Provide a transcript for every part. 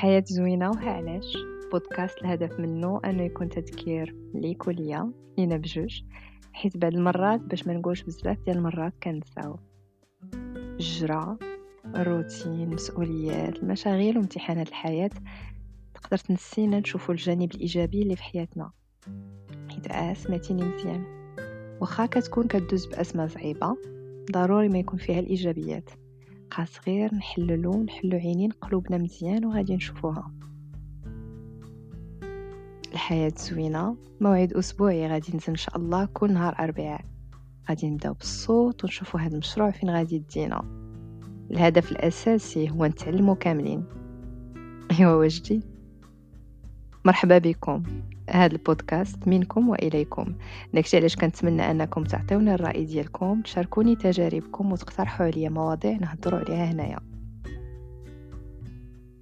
الحياة زوينة وها علاش بودكاست الهدف منه أنه يكون تذكير ليك وليا لينا بجوج حيت بعض المرات باش ما نقولش بزاف ديال المرات كنساو. الجرا الروتين المسؤوليات المشاغل وامتحانات الحياة. تقدر تنسينا نشوفو الجانب الإيجابي اللي في حياتنا. حيت آه سمعتيني مزيان. واخا كتكون كدوز بأزمة صعيبة ضروري ما يكون فيها الإيجابيات. خاص غير نحللو نحلو عينين قلوبنا مزيان وغادي نشوفوها. الحياة زوينة. موعد أسبوعي غادي نزل إن شاء الله كل نهار أربعاء غادي نبدأو بالصوت ونشوفو هذا المشروع فين غادي يدينا. الهدف الأساسي هو نتعلمو كاملين. أيوا وجدي مرحبا بكم. هذا البودكاست منكم وإليكم. داكشي علاش كنتمنى أنكم تعطيوني الرأي ديالكم تشاركوني تجاربكم وتقترحوا عليا مواضيع نهضروا عليها هنايا.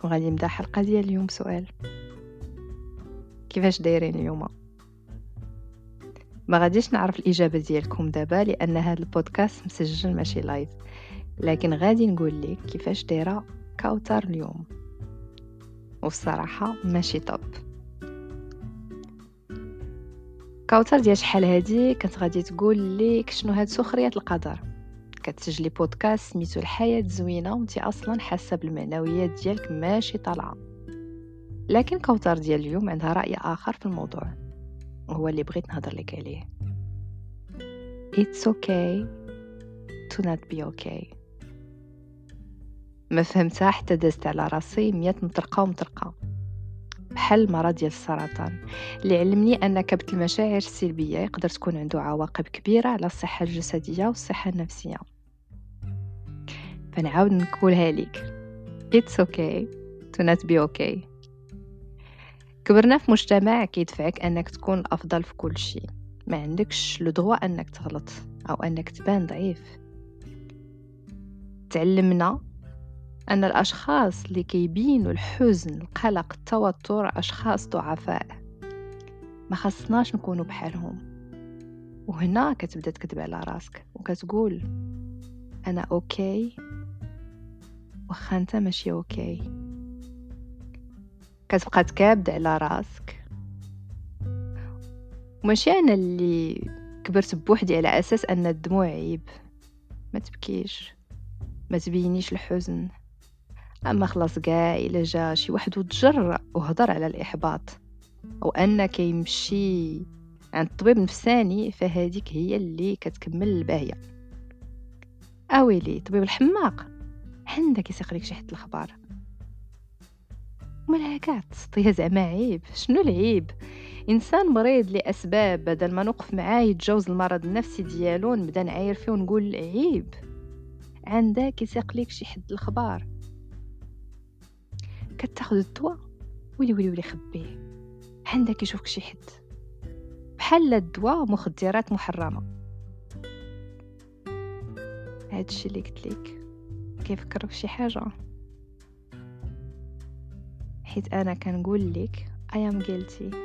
وغادي نبدأ الحلقة ديال اليوم. سؤال كيفاش دايرين اليوم؟ ما غاديش نعرف الإجابة ديالكم دابا لأن هذا البودكاست مسجل ماشي live لكن غادي نقول لك كيفاش دايرة كوثر اليوم. والصراحة ماشي طب كوثر ديال شحال هادي كانت غادي تقول ليك شنو هاد سخرية القدر. كتسجلي بودكاست سميتو الحياة زوينه وانت أصلا حاسة بالمعنويات ديالك ماشي طالعة. لكن كوثر ديال اليوم عندها رأي آخر في الموضوع وهو اللي بغيت نهضر لك عليه. It's okay to not be okay. ما فهمتها حتى دازت على راسي مية مطرقة ومطرقة. بحال المرض ديال السرطان. اللي علمني ان كبت المشاعر السلبية يقدر تكون عنده عواقب كبيرة على الصحة الجسدية والصحة النفسية. فنعاود نقولها لك. It's okay to not be okay. كبرنا في مجتمع كيدفعك أنك تكون الافضل في كل شيء. ما عندكش لو أنك تغلط أو أنك تبان ضعيف. تعلمنا أن الأشخاص اللي كيبينوا الحزن القلق التوتر أشخاص ضعفاء. ما خصناش نكونوا بحالهم. وهنا كتبدا تكذب على راسك وكتقول أنا okay؟ واخا أنت ماشي okay. كتبقى تكذب على راسك. وماشي أنا اللي كبرت بوحدي على أساس أن الدموع عيب ما تبكيش. ما تبينيش الحزن. أما خلاص كاع إلا جا شي واحد وتجرأ وهضر على الإحباط أو أن كيمشي عند طبيب نفساني فهاديك هي اللي كتكمل الباهية. اويلي طبيب الحماق عندك يسيق لك شي حد الأخبار. مالها كاع تسطيها زعما عيب شنو العيب؟ إنسان مريض لأسباب بدل ما نوقف معاه يتجاوز المرض النفسي ديالو نبدا نعاير فيه ونقول عيب. عندك يسيق لك شي حد الأخبار. كتاخد الدواء ويلي ويلي ويلي خبيه عندك يشوفك شي حد. بحال الدواء مخدرات محرمة. هادشي اللي قلت لك. كيفكرك شي حاجة. حيت أنا كنقول لك I am guilty.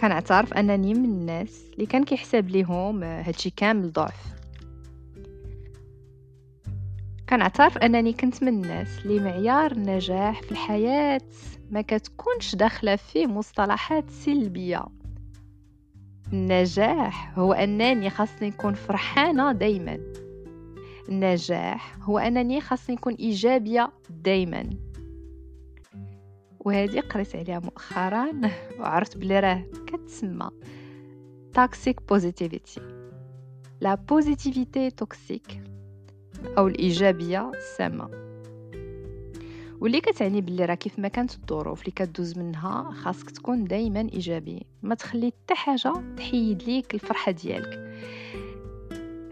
كنعترف أنني من الناس اللي كان كيحسب ليهم هادشي كامل ضعف. كنعترف انني كنت من الناس اللي معيار النجاح في الحياة ما كتكونش داخلة فيه مصطلحات سلبية. النجاح هو انني خاصني نكون فرحانة دايما. النجاح هو انني خاصني نكون ايجابية دايما. وهذه قريت عليها مؤخرا وعرفت بلي راه كتسمى toxic positivity la positivité toxique أو الإيجابية السامه واللي كتعني باللي راه كيف ما كانت الظروف اللي كدوز منها خاصك تكون دائما إيجابي. ما تخلي حتى حاجة تحيد ليك الفرحة ديالك.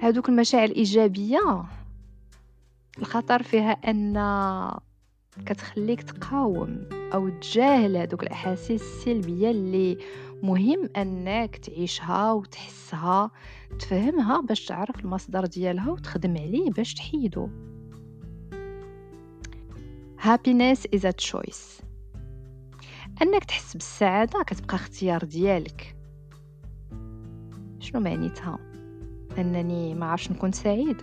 هادوك المشاعر الإيجابية الخطر فيها أن كتخليك تقاوم أو تجاهل هذوك الأحاسيس السلبية اللي مهم أنك تعيشها وتحسها تفهمها باش تعرف المصدر ديالها وتخدم عليه باش تحيدو. Happiness is a choice. أنك تحس بالسعادة كتبقى اختيار ديالك. شنو معنيتها أنني ما عرفش نكون سعيد.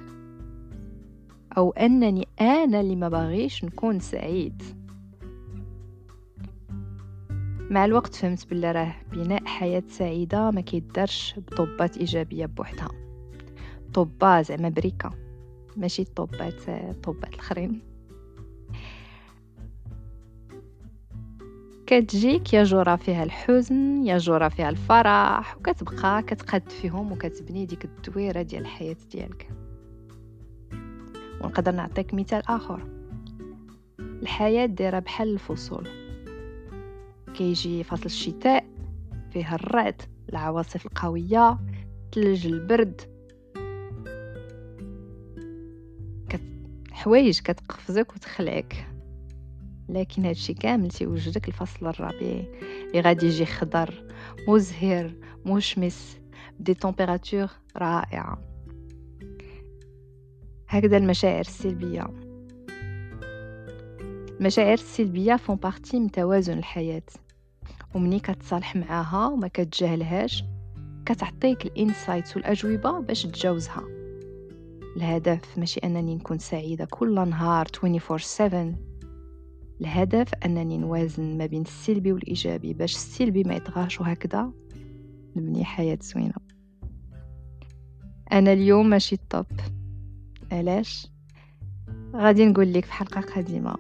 أو أنني أنا اللي ما باغيش نكون سعيد. مع الوقت فهمت بلي راه بناء حياة سعيدة ما كيدارش بطبات إيجابية بوحدها. طبا زعما بريكة. ماشي طبات طبات الآخرين. كتجيك يا جورة فيها الحزن يا جورة فيها الفرح وكتبقى كتقاد فيهم وكتبني ديك الدويرة ديال الحياة ديالك. ونقدر نعطيك مثال آخر. الحياة دايرة بحال الفصول. كيجي فصل الشتاء فيه الرعد العواصف القوية تلج البرد. حوايج كتقفزك وتخلعك. لكن هادشي كامل تيوجدك الفصل الربيع. اللي غادي يجي خضر مزهر مشمس بدي تمبيراتور رائعة. هكذا المشاعر السلبية. المشاعر السلبية font partie من توازن الحياة. ومني كتصالح معاها وما كتجاهلهاش. كتعطيك ال insights والأجوبة باش تجاوزها. الهدف ماشي أنني نكون سعيدة كل نهار 24 7 الهدف أنني نوازن ما بين السلبي والإيجابي باش السلبي ما يطغاش وهكذا. نبني حياة زوينة. أنا اليوم ماشي الطب. علاش؟ غادي نقول لك في حلقة قادمة.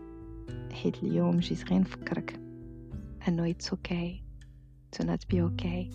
حيت اليوم جيت غير نفكرك. I know it's okay to not be okay.